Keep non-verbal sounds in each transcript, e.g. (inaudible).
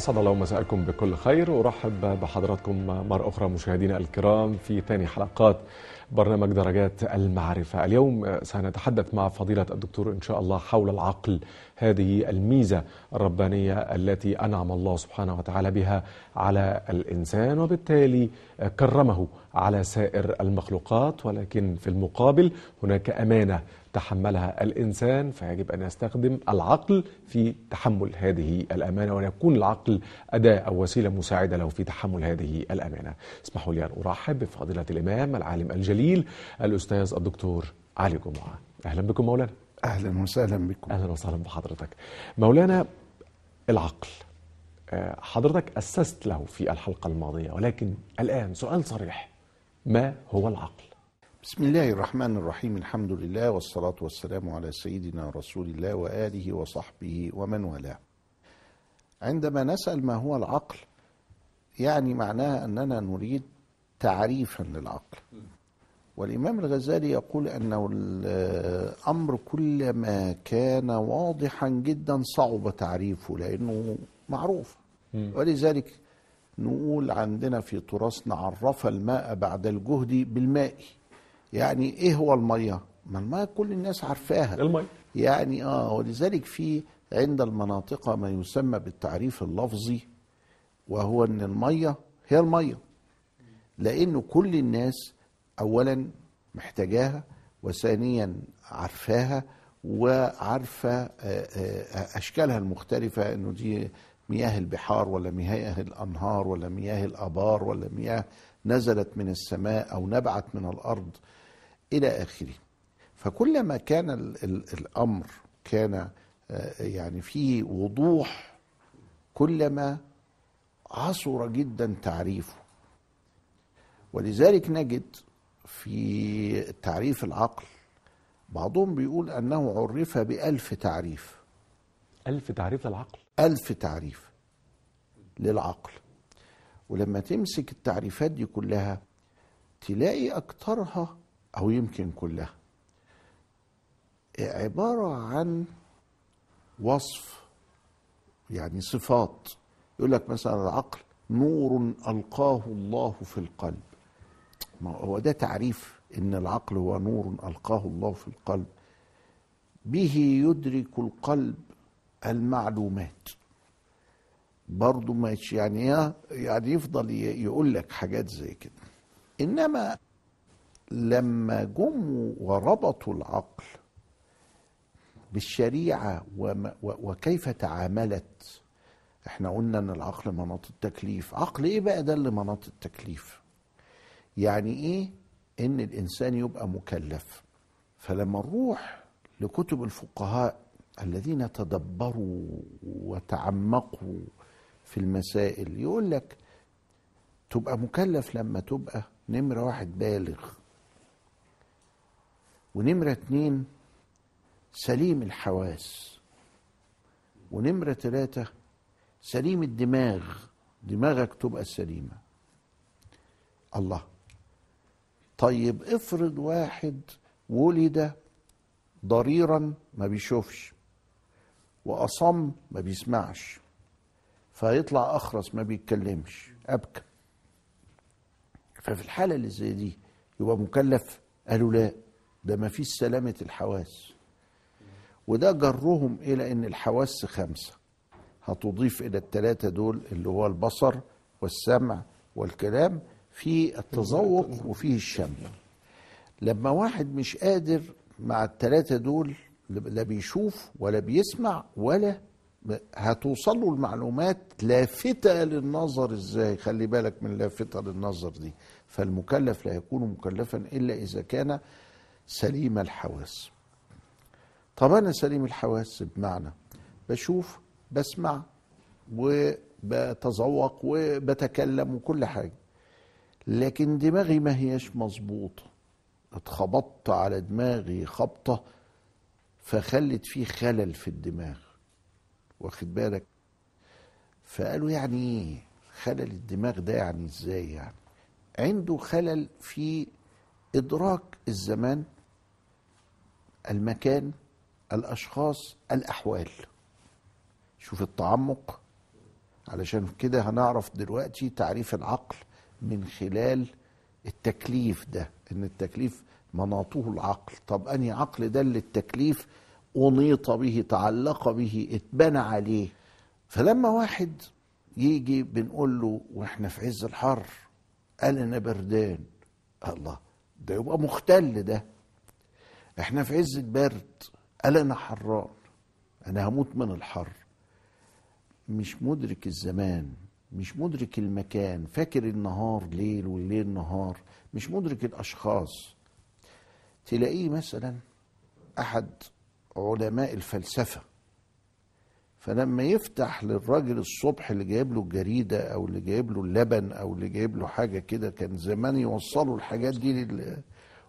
أسعد الله مساءكم بكل خير وأرحب بحضراتكم مرة أخرى مشاهدينا الكرام في ثاني حلقات برنامج درجات المعرفة. اليوم سنتحدث مع فضيلة الدكتور إن شاء الله حول العقل هذه الميزة الربانية التي أنعم الله سبحانه وتعالى بها على الإنسان وبالتالي كرمه على سائر المخلوقات ولكن في المقابل هناك أمانة تحملها الإنسان فيجب أن يستخدم العقل في تحمل هذه الأمانة وأن يكون العقل أداة أو وسيلة مساعدة له في تحمل هذه الأمانة. اسمحوا لي أن أرحب بفضيلة الإمام العالم الجليل الأستاذ الدكتور علي جمعة. أهلا بكم مولانا. أهلا وسهلا بكم. أهلا وسهلا بحضرتك. مولانا العقل آه، حضرتك أسست له في الحلقة الماضية ولكن الآن سؤال صريح ما هو العقل؟ بسم الله الرحمن الرحيم. الحمد لله والصلاة والسلام على سيدنا رسول الله وآله وصحبه ومن والاه. عندما نسأل ما هو العقل يعني معناها أننا نريد تعريفا للعقل. والإمام الغزالي يقول أنه الأمر كلما كان واضحا جدا صعب تعريفه لأنه معروف. ولذلك نقول عندنا في تراثنا عرف الماء بعد الجهد بالماء. يعني إيه هو المية؟ ما المية كل الناس عارفاها. المي يعني آه ولذلك في عند المناطق ما يسمى بالتعريف اللفظي وهو إن المية هي المية. لأنه كل الناس اولا محتاجاها وثانيا عارفاها وعارفة آه، آه، أشكالها المختلفة. إنه دي مياه البحار ولا مياه الأنهار ولا مياه الآبار ولا مياه نزلت من السماء أو نبعت من الأرض. إلى آخره. فكلما كان ال ال الأمر كان آه، يعني فيه وضوح كلما عصر جدا تعريفه. ولذلك نجد في تعريف العقل بعضهم بيقول أنه عرف بألف تعريف. ألف تعريف للعقل. ألف تعريف للعقل. ولما تمسك التعريفات دي كلها تلاقي أكترها أو يمكن كلها. عبارة عن وصف يعني صفات. يقول لك مثلا العقل نور ألقاه الله في القلب. ما هو ده تعريف إن العقل هو نور ألقاه الله في القلب. به يدرك القلب المعلومات. برضه ماشي يعني؟ يعني يفضل يقول لك حاجات زي كده. إنما لما جم وربطوا العقل بالشريعة وكيف تعاملت إحنا قلنا إن العقل مناط التكليف. عقل إيه بقى ده اللي مناط التكليف؟ يعني إيه؟ إن الإنسان يبقى مكلف. فلما نروح لكتب الفقهاء الذين تدبروا وتعمقوا في المسائل يقول لك تبقى مكلف لما تبقى نمرة واحد بالغ. ونمرة اتنين سليم الحواس ونمرة ثلاثة سليم الدماغ دماغك تبقى سليمة. الله. طيب افرض واحد ولد ضريرا ما بيشوفش وأصم ما بيسمعش فيطلع أخرس ما بيتكلمش أبكى. ففي الحالة اللي زي دي يبقى مكلف قالوا لا. ده ما فيش سلامة الحواس. وده جرهم إلى أن الحواس خمسة. هتضيف إلى الثلاثة دول اللي هو البصر والسمع والكلام في التذوق وفيه الشم. لما واحد مش قادر مع الثلاثة دول لا بيشوف ولا بيسمع ولا هتوصل له المعلومات لافتة للنظر إزاي؟ خلي بالك من لافتة للنظر دي. فالمكلف لا يكون مكلفا إلا إذا كان سليم الحواس. طب أنا سليم الحواس بمعنى بشوف بسمع وبتذوق وبتكلم وكل حاجة لكن دماغي ما هياش مظبوطة اتخبطت على دماغي خبطة فخلت فيه خلل في الدماغ. واخد بالك؟ فقالوا يعني إيه؟ خلل الدماغ ده يعني إزاي يعني؟ عنده خلل في إدراك الزمان المكان الأشخاص الأحوال. شوف التعمق. علشان كده هنعرف دلوقتي تعريف العقل من خلال التكليف ده إن التكليف مناطه العقل. طب أنهي عقل ده اللي التكليف أنيط به تعلق به اتبنى عليه؟ فلما واحد يجي بنقول له وإحنا في عز الحر قال أنا بردان. الله ده يبقى مختل ده. إحنا في عز البرد قال أنا حران. أنا هموت من الحر. مش مدرك الزمان مش مدرك المكان. فاكر النهار ليل والليل نهار مش مدرك الأشخاص. تلاقيه مثلا أحد علماء الفلسفة. فلما يفتح للراجل الصبح اللي جايب له الجريدة أو اللي جايب له اللبن أو اللي جايب له حاجة كده كان زمان يوصلوا الحاجات دي لل...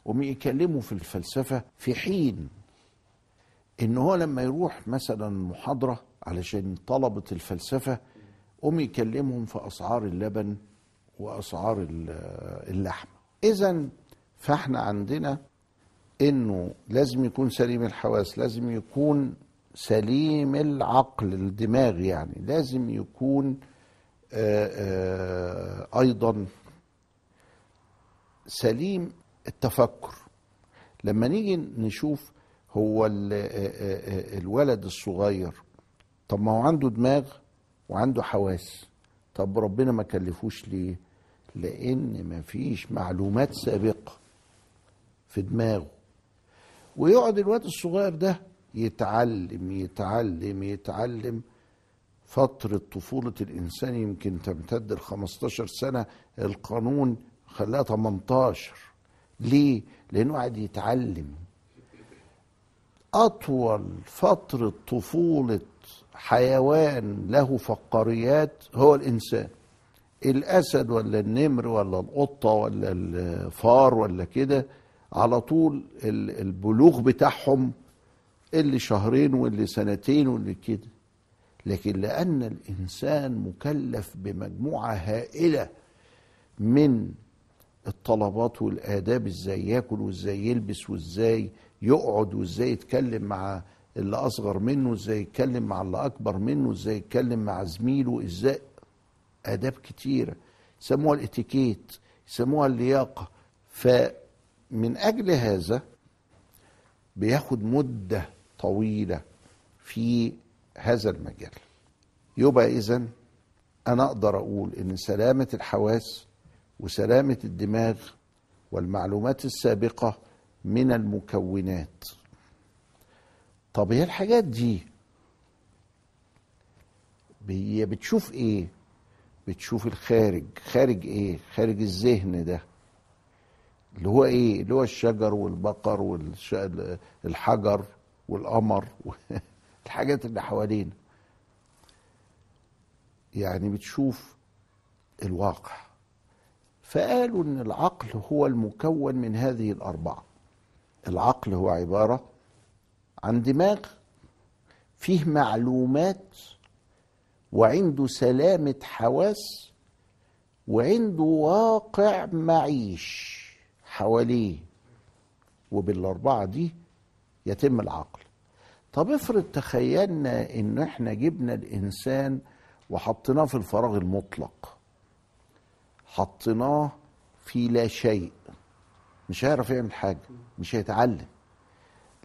وم يكلموا في الفلسفة في حين إن هو لما يروح مثلا محاضرة علشان طلبة الفلسفة قوم يكلمهم في أسعار اللبن وأسعار اللحم اذا فإحنا عندنا إنه لازم يكون سليم الحواس لازم يكون سليم العقل الدماغ يعني. لازم يكون آآ آآ أيضا سليم التفكر. لما نيجي نشوف هو الولد الصغير طب ما هو عنده دماغ وعنده حواس طب ربنا ما كلفوش ليه؟ لأن ما فيش معلومات سابقة في دماغه. ويقعد الواد الصغير ده يتعلم يتعلم يتعلم فترة طفولة الإنسان يمكن تمتد ل 15 سنة القانون خلاها 18 ليه؟ لأنه قاعد يتعلم. أطول فترة طفولة حيوان له فقاريات هو الإنسان. الأسد ولا النمر ولا القطة ولا الفار ولا كده على طول البلوغ بتاعهم اللي شهرين واللي سنتين واللي كده. لكن لأن الإنسان مكلف بمجموعة هائلة من الطلبات والآداب إزاي ياكل وإزاي يلبس وإزاي يقعد وإزاي يتكلم مع اللي أصغر منه إزاي يتكلم مع اللي أكبر منه إزاي يتكلم مع زميله إزاي آداب كتيرة يسموها الإتيكيت يسموها اللياقة. فمن أجل هذا بياخد مدة طويلة في هذا المجال. يبقى إذا أنا أقدر أقول إن سلامة الحواس وسلامة الدماغ والمعلومات السابقة من المكونات. طب هي الحاجات دي هي بتشوف إيه؟ بتشوف الخارج. خارج إيه؟ خارج الذهن ده. اللي هو إيه؟ اللي هو الشجر والبقر والحجر والقمر (laughs) الحاجات اللي حوالينا. يعني بتشوف الواقع. فقالوا إن العقل هو المكون من هذه الأربعة. العقل هو عبارة عن دماغ فيه معلومات وعنده سلامة حواس وعنده واقع معيش حواليه. وبالأربعة دي يتم العقل. طب افرض تخيلنا إن إحنا جبنا الإنسان وحطيناه في الفراغ المطلق. حطيناه في لا شيء. مش هيعرف يعمل حاجة مش هيتعلم.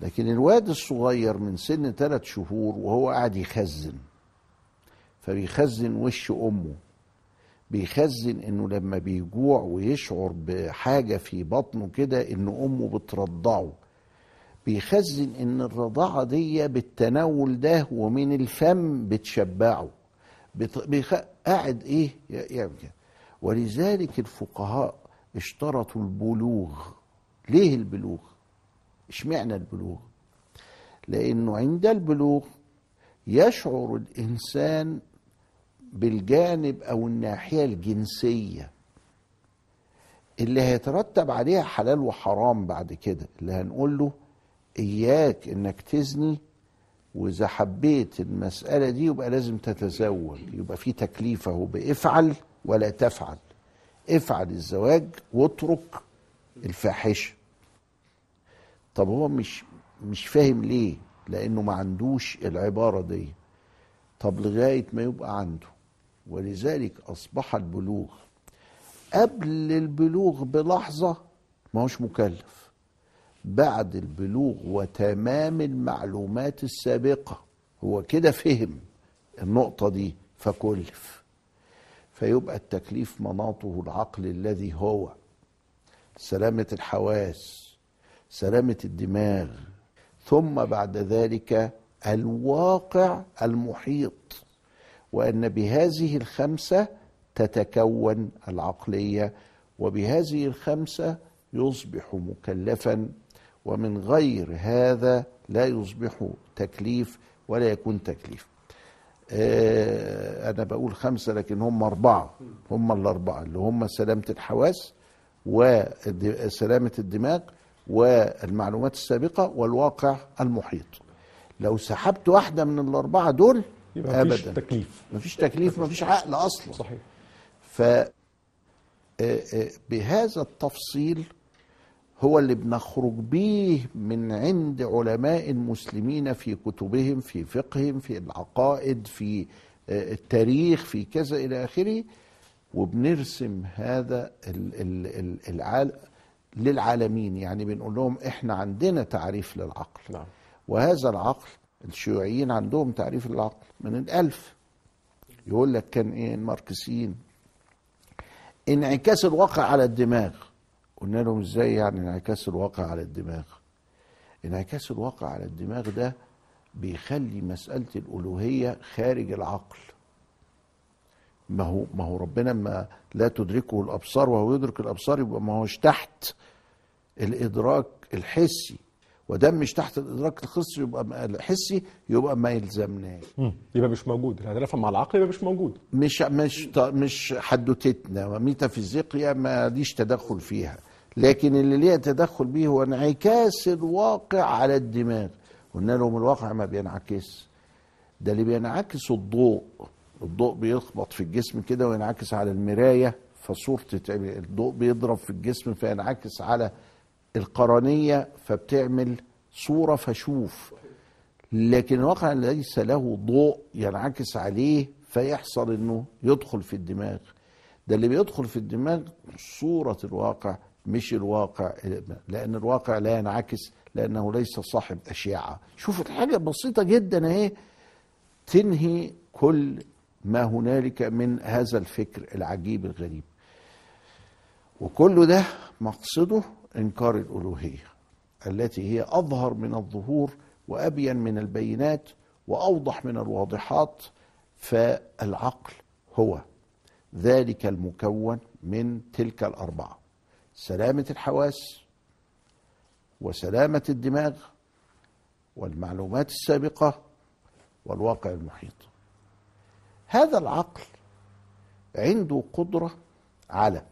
لكن الواد الصغير من سن ثلاث شهور وهو قاعد يخزن فبيخزن وش أمه. بيخزن إنه لما بيجوع ويشعر بحاجة في بطنه كده ان أمه بترضعه. بيخزن إن الرضاعة دي بالتناول ده ومن الفم بتشبعه. بت... بيخ... قاعد إيه يعمل كده. ولذلك الفقهاء اشترطوا البلوغ. ليه البلوغ؟ اشمعنى البلوغ؟ لأنه عند البلوغ يشعر الإنسان بالجانب أو الناحية الجنسية اللي هيترتب عليها حلال وحرام بعد كده اللي هنقول له إياك إنك تزني وإذا حبيت المسألة دي يبقى لازم تتزوج يبقى في تكليف أهو بإفعل ولا تفعل. افعل الزواج واترك الفاحشة. طب هو مش مش فاهم ليه؟ لأنه ما عندوش العبارة دي. طب لغاية ما يبقى عنده. ولذلك أصبح البلوغ. قبل البلوغ بلحظة ما هوش مكلف. بعد البلوغ وتمام المعلومات السابقة. هو كده فهم النقطة دي فكلف. فيبقى التكليف مناطه العقل الذي هو. سلامة الحواس سلامة الدماغ ثم بعد ذلك الواقع المحيط وأن بهذه الخمسة تتكون العقلية وبهذه الخمسة يصبح مكلفا ومن غير هذا لا يصبح تكليف ولا يكون تكليف. آه، أنا بقول خمسة لكن هم أربعة. هم الأربعة اللي هم سلامة الحواس وسلامة الدماغ والمعلومات السابقة والواقع المحيط. لو سحبت واحدة من الأربعة دول يبقى مفيش أبدا. تكليف. مفيش تكليف مفيش عقل أصلا. صحيح. ف آه، آه، بهذا التفصيل هو اللي بنخرج به من عند علماء المسلمين في كتبهم في فقههم في العقائد في آه، التاريخ في كذا إلى آخره. وبنرسم هذا ال- ال- ال- العال للعالمين. يعني بنقول لهم إحنا عندنا تعريف للعقل. نعم. وهذا العقل الشيوعيين عندهم تعريف للعقل من الألف. يقول لك كان إيه؟ الماركسيين انعكاس الواقع على الدماغ. قلنا لهم إزاي يعني انعكاس الواقع على الدماغ؟ انعكاس الواقع على الدماغ ده بيخلي مسألة الألوهية خارج العقل. ما هو ما هو ربنا ما لا تدركه الأبصار وهو يدرك الأبصار يبقى ما هوش تحت الإدراك الحسي ودام مش تحت الإدراك الحسي يبقى الحسي يبقى ما يلزمناش. يبقى مش موجود. الهدف مع العقل يبقى مش موجود. مش مش مش حدوتتنا. ميتافيزيقيا ما ليش تدخل فيها. لكن اللي ليه تدخل بيه هو انعكاس الواقع على الدماغ. قلنا لهم الواقع ما بينعكس. ده اللي بينعكس الضوء. الضوء بيخبط في الجسم كده وينعكس على المراية. فصورة الضوء بيضرب في الجسم فينعكس على القرنية فبتعمل صورة فشوف. لكن الواقع ليس له ضوء ينعكس عليه فيحصل إنه يدخل في الدماغ. ده اللي بيدخل في الدماغ صورة الواقع مش الواقع لأن الواقع لا ينعكس لأنه ليس صاحب أشعة. شوف الحاجة بسيطة جدا أهي. تنهي كل ما هنالك من هذا الفكر العجيب الغريب. وكل ده مقصده إنكار الألوهية التي هي أظهر من الظهور وأبين من البينات وأوضح من الواضحات فالعقل هو ذلك المكون من تلك الأربعة سلامة الحواس وسلامة الدماغ والمعلومات السابقة والواقع المحيط. هذا العقل عنده قدرة على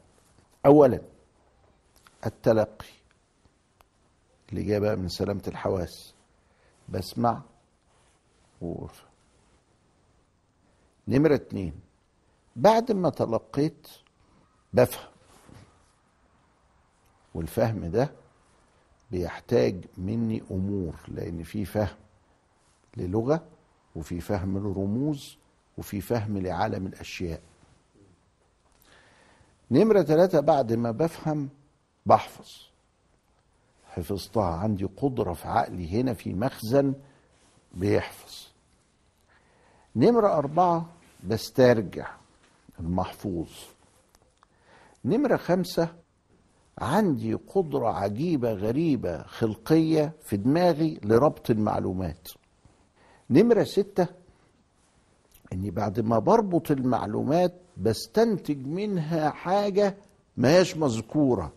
اولا التلقي اللي جاي بقى من سلامة الحواس. بسمع وأفهم نمرة اتنين. بعد ما تلقيت بفهم. والفهم ده بيحتاج مني أمور لأن في فهم للغة وفي فهم لرموز وفي فهم لعالم الأشياء. نمرة ثلاثة بعد ما بفهم بحفظ. حفظتها عندي قدرة في عقلي هنا في مخزن بيحفظ. نمرة أربعة بسترجع المحفوظ. نمرة خمسة عندي قدرة عجيبة غريبة خلقية في دماغي لربط المعلومات. نمرة ستة إني بعد ما بربط المعلومات بستنتج منها حاجة ما هيش مذكورة.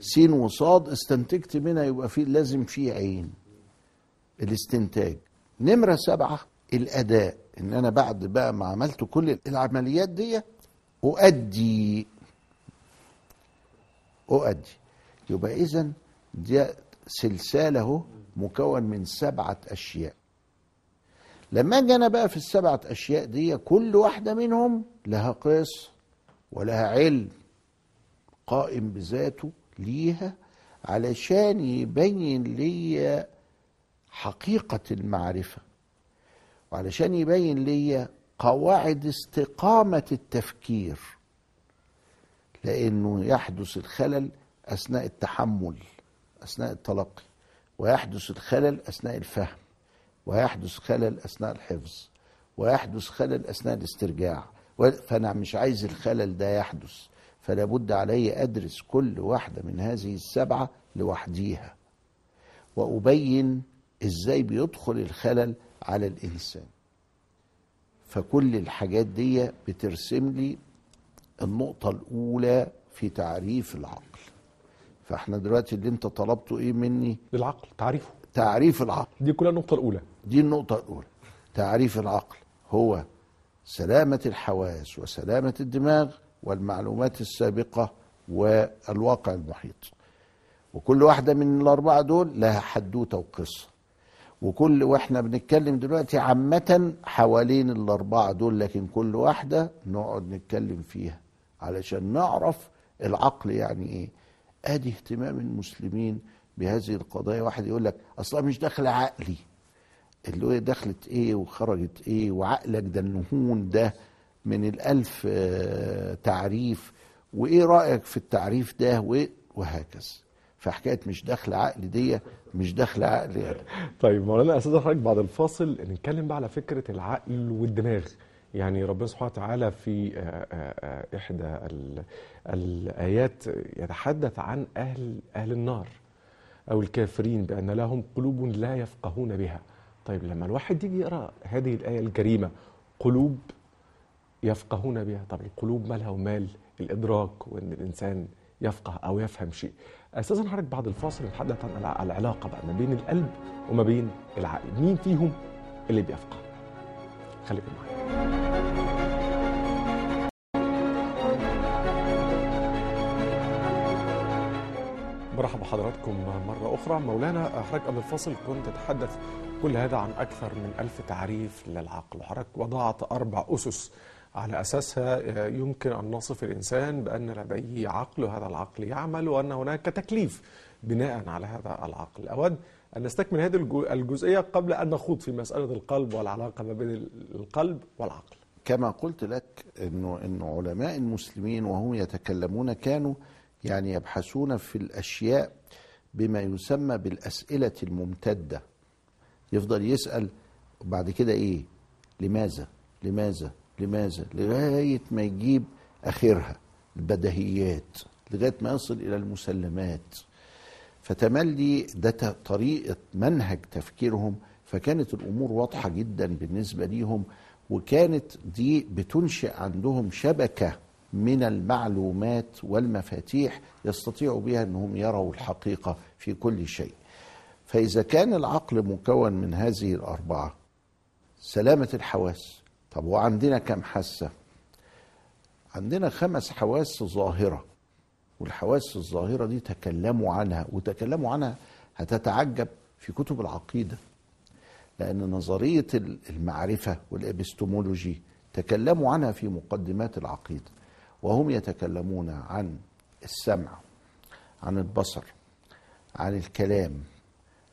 سين وصاد استنتجت منها يبقى في لازم في عين. الاستنتاج. نمرة سبعة الأداء. إن أنا بعد بقى ما عملت كل العمليات دي أؤدي. أؤدي. يبقى إذا دي سلسلة أهو مكون من سبعة أشياء. لما أجي أنا بقى في السبعة أشياء دي كل واحدة منهم لها قصه ولها علم قائم بذاته ليها علشان يبين لي حقيقة المعرفة وعلشان يبين لي قواعد استقامة التفكير لأنه يحدث الخلل أثناء التحمل أثناء التلقي ويحدث الخلل أثناء الفهم ويحدث خلل أثناء الحفظ ويحدث خلل أثناء الاسترجاع فأنا مش عايز الخلل ده يحدث. فلا بد علي أدرس كل واحدة من هذه السبعة لوحديها. وأبين إزاي بيدخل الخلل على الإنسان. فكل الحاجات دي بترسم لي النقطة الأولى في تعريف العقل. فإحنا دلوقتي اللي أنت طلبته إيه مني؟ للعقل تعريفه. تعريف العقل. دي كلها النقطة الأولى. دي النقطة الأولى. تعريف العقل هو سلامة الحواس وسلامة الدماغ والمعلومات السابقة والواقع المحيط. وكل واحدة من الأربعة دول لها حدوتة وقصة وكل وإحنا بنتكلم دلوقتي عامة حوالين الأربعة دول لكن كل واحدة نقعد نتكلم فيها علشان نعرف العقل يعني إيه. أدي اهتمام المسلمين بهذه القضايا. واحد يقول لك أصلا مش داخل عقلي. اللي هو دخلت إيه وخرجت إيه وعقلك ده النهون ده من الألف آه، تعريف وإيه رأيك في التعريف ده وإيه؟ وهكذا فحكاية مش داخل عقل دي مش داخل عقل يعني. طيب مولانا أستاذ حضرتك بعد الفاصل نتكلم بقى على فكرة العقل والدماغ يعني ربنا سبحانه وتعالى في آه، آه، آه، إحدى ال- الآيات يتحدث عن أهل أهل النار أو الكافرين بأن لهم قلوب لا يفقهون بها طيب لما الواحد يجي يقرأ هذه الآية الكريمة قلوب يفقهون بها. طب القلوب مالها ومال الإدراك وإن الإنسان يفقه أو يفهم شيء. أساسا حضرتك بعد الفاصل نتحدث عن الع- العلاقة بقى ما بين القلب وما بين العقل. مين فيهم اللي بيفقه؟ خليكم معايا. مرحبا بحضراتكم مرة أخرى. مولانا حضرتك قبل الفصل كنت تتحدث كل هذا عن أكثر من ألف تعريف للعقل. وحضرتك وضعت أربع أسس على أساسها يمكن أن نصف الإنسان بأن لديه عقل وهذا العقل يعمل وأن هناك تكليف بناء على هذا العقل. أود أن نستكمل هذه الجزئية قبل أن نخوض في مسألة القلب والعلاقة ما بين القلب والعقل. كما قلت لك إنه إنه علماء المسلمين وهم يتكلمون كانوا يعني يبحثون في الأشياء بما يسمى بالأسئلة الممتدة. يفضل يسأل وبعد كده إيه؟ لماذا؟ لماذا؟ لماذا؟ لغاية ما يجيب آخرها البديهيات لغاية ما يصل إلى المسلمات. فتملي ده طريقة منهج تفكيرهم فكانت الأمور واضحة جدا بالنسبة ليهم وكانت دي بتنشئ عندهم شبكة من المعلومات والمفاتيح يستطيعوا بها أنهم يروا الحقيقة في كل شيء. فإذا كان العقل مكون من هذه الأربعة سلامة الحواس طب وعندنا كم حاسة؟ عندنا خمس حواس ظاهرة والحواس الظاهرة دي تكلموا عنها وتكلموا عنها هتتعجب في كتب العقيدة لأن نظرية المعرفة والإبستمولوجي تكلموا عنها في مقدمات العقيدة وهم يتكلمون عن السمع عن البصر عن الكلام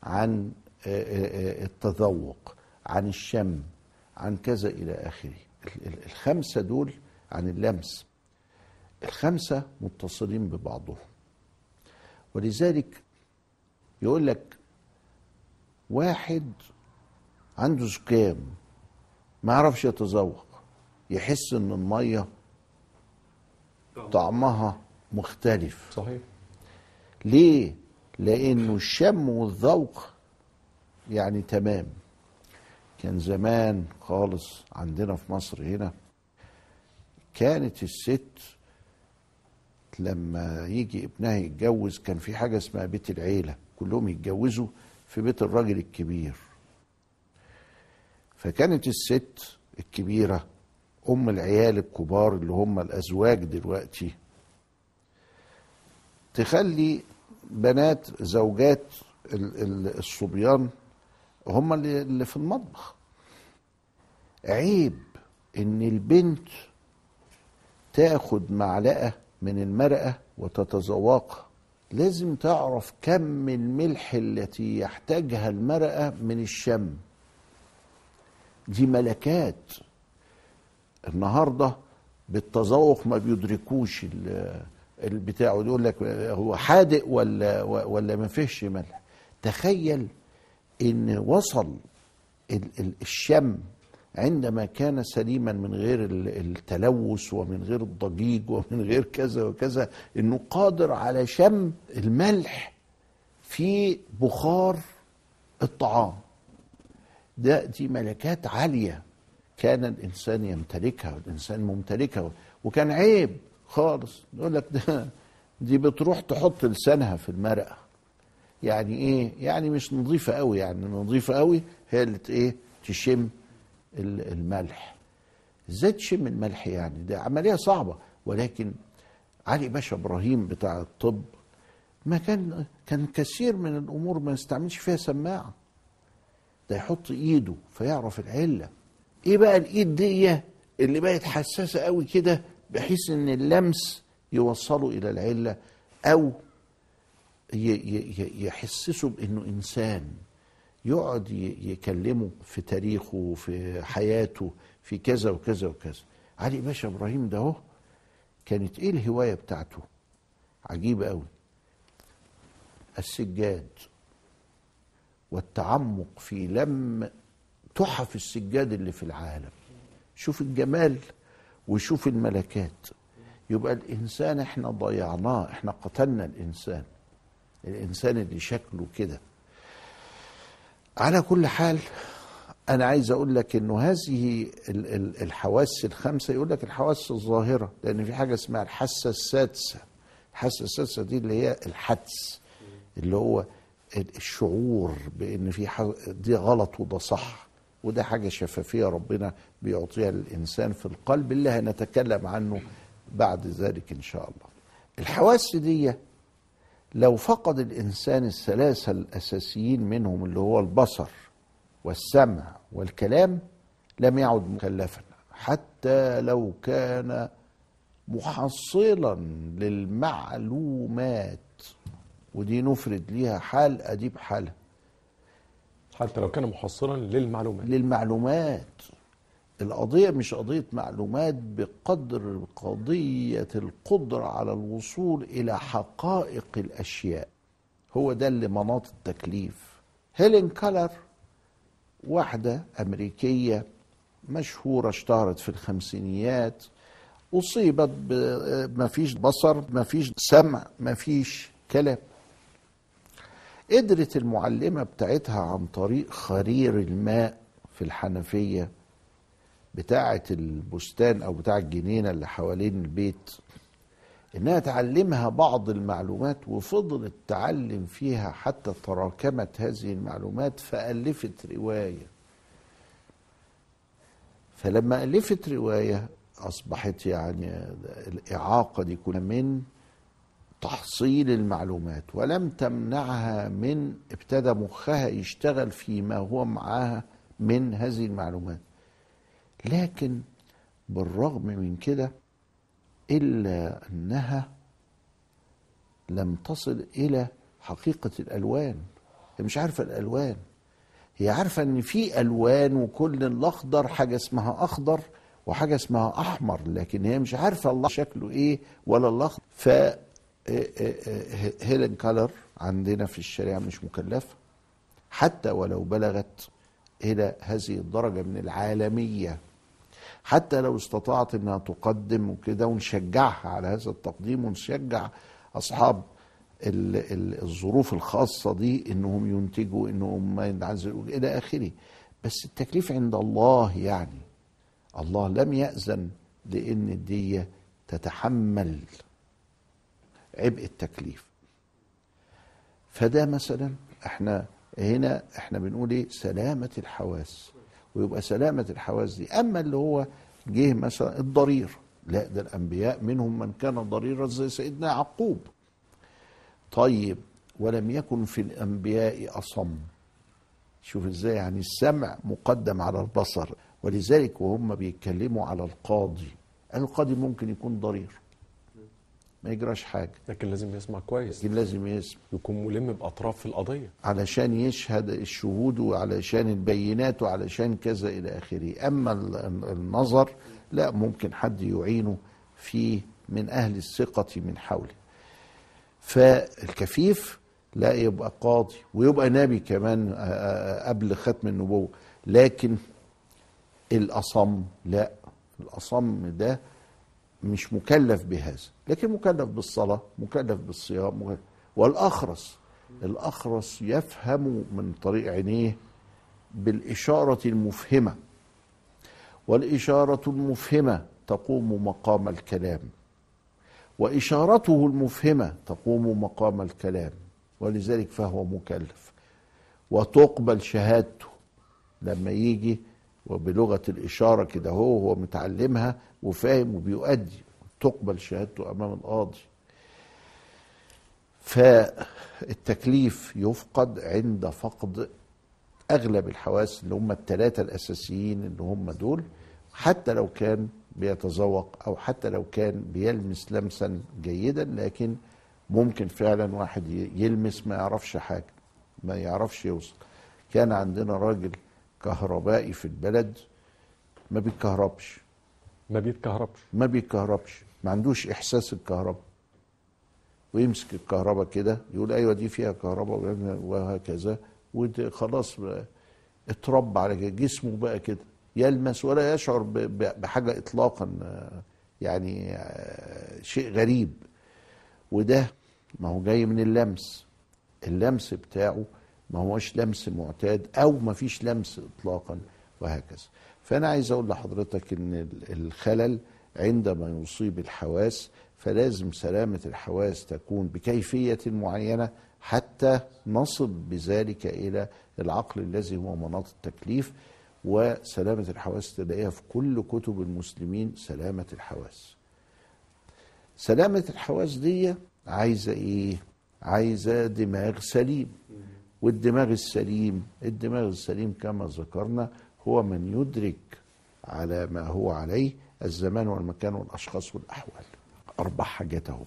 عن التذوق عن الشم عن كذا إلى آخره. ال- ال- الخمسة دول عن اللمس. الخمسة متصلين ببعضهم. ولذلك يقول لك واحد عنده زكام ما يعرفش يتذوق يحس إن المية طعمها مختلف. صحيح. ليه؟ لأنه الشم والذوق يعني تمام. كان زمان خالص عندنا في مصر هنا كانت الست لما يجي ابنها يتجوز كان في حاجة اسمها بيت العيلة كلهم يتجوزوا في بيت الراجل الكبير. فكانت الست الكبيرة أم العيال الكبار اللي هم الأزواج دلوقتي تخلي بنات زوجات ال- ال- الصبيان هم اللي في المطبخ. عيب إن البنت تاخد معلقة من المرقة وتتذوقها. لازم تعرف كم الملح التي يحتاجها المرقة من الشم. دي ملكات. النهارده بالتذوق ما بيدركوش ال- البتاع ويقول لك هو حادق ولا ولا ما فيهش ملح. تخيل إن وصل ال- ال- الشم عندما كان سليما من غير ال- التلوث ومن غير الضجيج ومن غير كذا وكذا إنه قادر على شم الملح في بخار الطعام. ده دي ملكات عالية كان الإنسان يمتلكها والانسان ممتلكها. وكان عيب خالص يقول لك ده دي بتروح تحط لسانها في المرقة. يعني إيه؟ يعني مش نظيفة قوي يعني نظيفة قوي هي اللي إيه؟ تشم الملح. إزاي تشم الملح يعني ده عملية صعبة. ولكن علي باشا إبراهيم بتاع الطب ما كان كان كثير من الأمور ما يستعملش فيها سماعة. ده يحط إيده فيعرف العلة. إيه بقى الإيد دي اللي بقت حساسة قوي كده بحيث إن اللمس يوصله إلى العلة أو ي- ي- ي- يحسسه بإنه إنسان. يقعد يكلمه في تاريخه في حياته في كذا وكذا وكذا. علي باشا إبراهيم ده أهو كانت إيه الهواية بتاعته؟ عجيبة قوي السجاد والتعمق في لم تحف السجاد اللي في العالم. شوف الجمال وشوف الملكات. يبقى الإنسان إحنا ضيعناه إحنا قتلنا الإنسان. الإنسان اللي شكله كده. على كل حال أنا عايز أقول لك إنه هذه ال- ال- الحواس الخمسة يقول لك الحواس الظاهرة لأن في حاجة اسمها الحاسة السادسة. الحاسة السادسة دي اللي هي الحدس اللي هو ال- الشعور بإن في ح- دي غلط وده صح وده حاجة شفافية ربنا بيعطيها للإنسان في القلب اللي هنتكلم عنه بعد ذلك إن شاء الله. الحواس دي لو فقد الإنسان الثلاثه الأساسيين منهم اللي هو البصر والسمع والكلام لم يعد مكلفا. حتى لو كان محصلا للمعلومات ودي نفرد ليها حال أديب حالها حتى لو كان محصلا للمعلومات. للمعلومات. القضية مش قضية معلومات بقدر قضية القدرة على الوصول إلى حقائق الأشياء. هو ده اللي مناط التكليف. هيلين كالر واحدة أمريكية مشهورة اشتهرت في الخمسينيات أصيبت بمفيش بصر مفيش سمع مفيش كلام. قدرت المعلمة بتاعتها عن طريق خرير الماء في الحنفية بتاعة البستان أو بتاع الجنينة اللي حوالين البيت إنها تعلمها بعض المعلومات وفضلت تعلم فيها حتى تراكمت هذه المعلومات فألفت رواية. فلما ألفت رواية أصبحت يعني الإعاقة دي كلها من تحصيل المعلومات ولم تمنعها من ابتدى مخها يشتغل فيما هو معاها من هذه المعلومات. لكن بالرغم من كده إلا أنها لم تصل إلى حقيقة الألوان. هي مش عارفة الألوان. هي عارفة إن في ألوان وكل الأخضر حاجة اسمها أخضر وحاجة اسمها أحمر لكن هي مش عارفة الله شكله إيه ولا الأخضر. ف هيلين كالر عندنا في الشريعة مش مكلفة. حتى ولو بلغت إلى هذه الدرجة من العالمية حتى لو استطاعت إنها تقدم وكده ونشجعها على هذا التقديم ونشجع أصحاب ال ال الظروف الخاصة دي إنهم ينتجوا إنهم ما ينعزلوا إلى آخره. بس التكليف عند الله يعني الله لم يأذن لأن الدية تتحمل عبء التكليف. فده مثلا إحنا هنا إحنا بنقول إيه؟ سلامة الحواس. ويبقى سلامة الحواس دي. أما اللي هو جه مثلا الضرير لا ده الأنبياء منهم من كان ضريرا زي سيدنا يعقوب. طيب ولم يكن في الأنبياء أصم. شوف إزاي يعني السمع مقدم على البصر ولذلك وهم بيتكلموا على القاضي. القاضي ممكن يكون ضرير. ما يجراش حاجة. لكن لازم يسمع كويس. لكن لازم يسمع. يكون ملم بأطراف القضية. علشان يشهد الشهود وعلشان البينات وعلشان كذا إلى آخره. أما ال- النظر لا ممكن حد يعينه في من أهل الثقة من حوله. فالكفيف لا يبقى قاضي ويبقى نبي كمان آه، آه، قبل ختم النبوة. لكن الأصم لا. الأصم ده مش مكلف بهذا. لكن مكلف بالصلاة مكلف بالصيام مكلف. والأخرس الأخرس يفهم من طريق عينيه بالإشارة المفهمة. والإشارة المفهمة تقوم مقام الكلام. وإشارته المفهمة تقوم مقام الكلام. ولذلك فهو مكلف. وتقبل شهادته. لما يجي وبلغة الإشارة كده هو هو متعلمها وفاهم وبيؤدي. تقبل شهادته أمام القاضي. فالتكليف يفقد عند فقد أغلب الحواس اللي هم الثلاثة الأساسيين اللي هم دول حتى لو كان بيتذوق أو حتى لو كان بيلمس لمسا جيدا لكن ممكن فعلا واحد يلمس ما يعرفش حاجة ما يعرفش يوصل. كان عندنا راجل كهربائي في البلد ما بيتكهربش. ما بيتكهربش. ما بيتكهربش. ما عندوش إحساس الكهرباء. ويمسك الكهرباء كده يقول أيوه دي فيها كهرباء وهكذا وخلاص اتربى على كده جسمه بقى كده يلمس ولا يشعر بحاجة اطلاقا يعني شيء غريب. وده ما هو جاي من اللمس. اللمس بتاعه ما هوش لمس معتاد أو ما فيش لمس اطلاقا وهكذا. فأنا عايز أقول لحضرتك إن ال- الخلل عندما يصيب الحواس فلازم سلامة الحواس تكون بكيفية معينة حتى نصل بذلك إلى العقل الذي هو مناط التكليف وسلامة الحواس تلاقيها في كل كتب المسلمين سلامة الحواس. سلامة الحواس دي عايزة إيه؟ عايزة دماغ سليم. والدماغ السليم الدماغ السليم كما ذكرنا هو من يدرك على ما هو عليه الزمان والمكان والأشخاص والأحوال. أربع حاجات اهو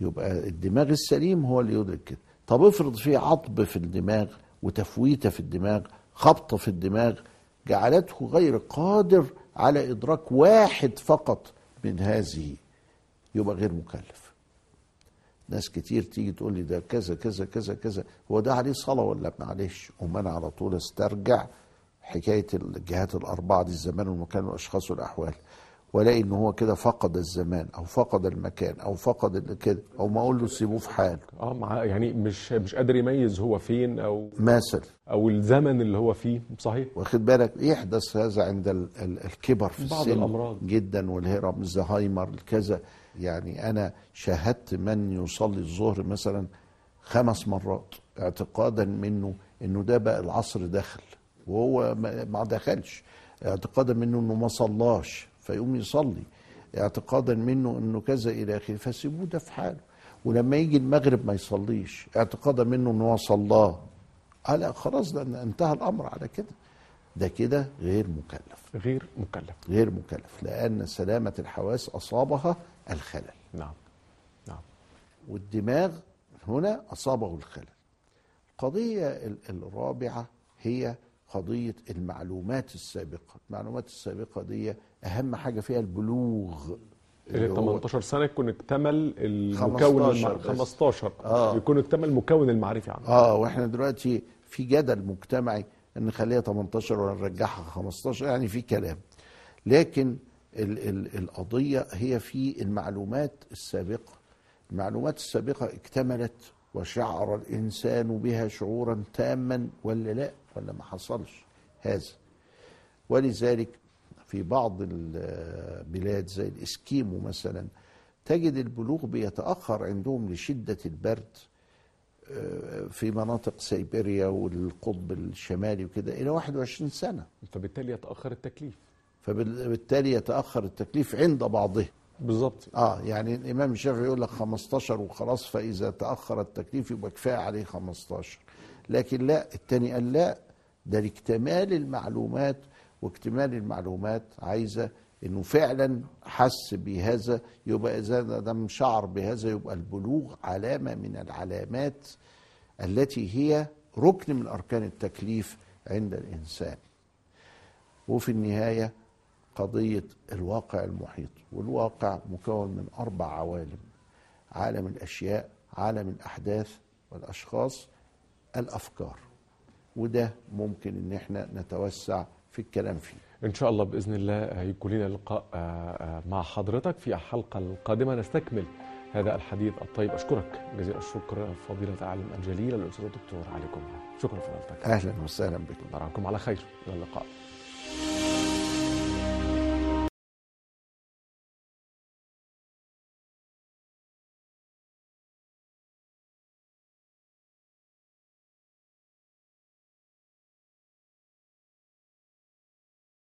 يبقى الدماغ السليم هو اللي يدرك كده. طب افرض في عطب في الدماغ وتفويتة في الدماغ خبطه في الدماغ جعلته غير قادر على إدراك واحد فقط من هذه يبقى غير مكلف. ناس كتير تيجي تقول لي ده كذا كذا كذا كذا. هو ده عليه صلاة ولا معلش؟ أم أنا على طول أسترجع حكاية الجهات الأربعة دي الزمان والمكان والأشخاص والأحوال. والاقي إن هو كده فقد الزمان أو فقد المكان أو فقد كده. أو ما أقول له سيبوه في حاله. آه مع يعني مش مش قادر يميز هو فين أو مثلا أو الزمن اللي هو فيه. صحيح. واخد بالك؟ يحدث هذا عند ال ال الكبر في بعض السن الأمراض. جدا والهرم الزهايمر كذا يعني أنا شاهدت من يصلي الظهر مثلا خمس مرات اعتقادا منه إنه ده بقى العصر دخل وهو ما ما دخلش. اعتقادا منه إنه ما صلاش فيقوم يصلي. اعتقادا منه إنه كذا إلى آخره فسيبوه ده في حاله. ولما يجي المغرب ما يصليش اعتقادا منه إنه هو صلاه. آه لا خلاص ده انتهى الأمر على كده. ده كده غير مكلف. غير مكلف. غير مكلف لأن سلامة الحواس أصابها الخلل. نعم. نعم. والدماغ هنا أصابه الخلل. القضية ال- الرابعة هي قضية المعلومات السابقة. المعلومات السابقة دي أهم حاجة فيها البلوغ. اللي هو 18 سنة يكون اكتمل المكون 15 المع... بس. 15 آه. يكون اكتمل المكون المعرفي عنه. آه وإحنا دلوقتي في جدل مجتمعي إن نخليها 18 ولا نرجعها 15 يعني في كلام. لكن ال ال القضية هي في المعلومات السابقة. المعلومات السابقة اكتملت وشعر الإنسان بها شعورا تاما ولا لا؟ ولا ما حصلش هذا. ولذلك في بعض البلاد زي الإسكيمو مثلا تجد البلوغ بيتأخر عندهم لشدة البرد في مناطق سيبيريا والقطب الشمالي وكده إلى 21 سنة. فبالتالي يتأخر التكليف. فبالتالي يتأخر التكليف عند بعضهم. بالظبط آه يعني الإمام الشافعي يقول لك 15 وخلاص فإذا تأخر التكليف يبقى كفاية عليه 15 لكن لا التاني قال لا ده لاكتمال المعلومات واكتمال المعلومات عايزة إنه فعلا حس بهذا يبقى إذا دام شعر بهذا يبقى البلوغ علامة من العلامات التي هي ركن من أركان التكليف عند الإنسان. وفي النهاية قضية الواقع المحيط والواقع مكون من أربع عوالم عالم الأشياء عالم الأحداث والأشخاص الأفكار. وده ممكن إن إحنا نتوسع في الكلام فيه. إن شاء الله بإذن الله هيكون لنا لقاء آه، آه، مع حضرتك في الحلقة القادمة. نستكمل هذا الحديث الطيب. أشكرك جزيل الشكر فضيلة العالم الجليل الأستاذ الدكتور علي كمرة شكرا فضيلتك. أهلا وسهلا بكم. نراكم على خير. إلى اللقاء.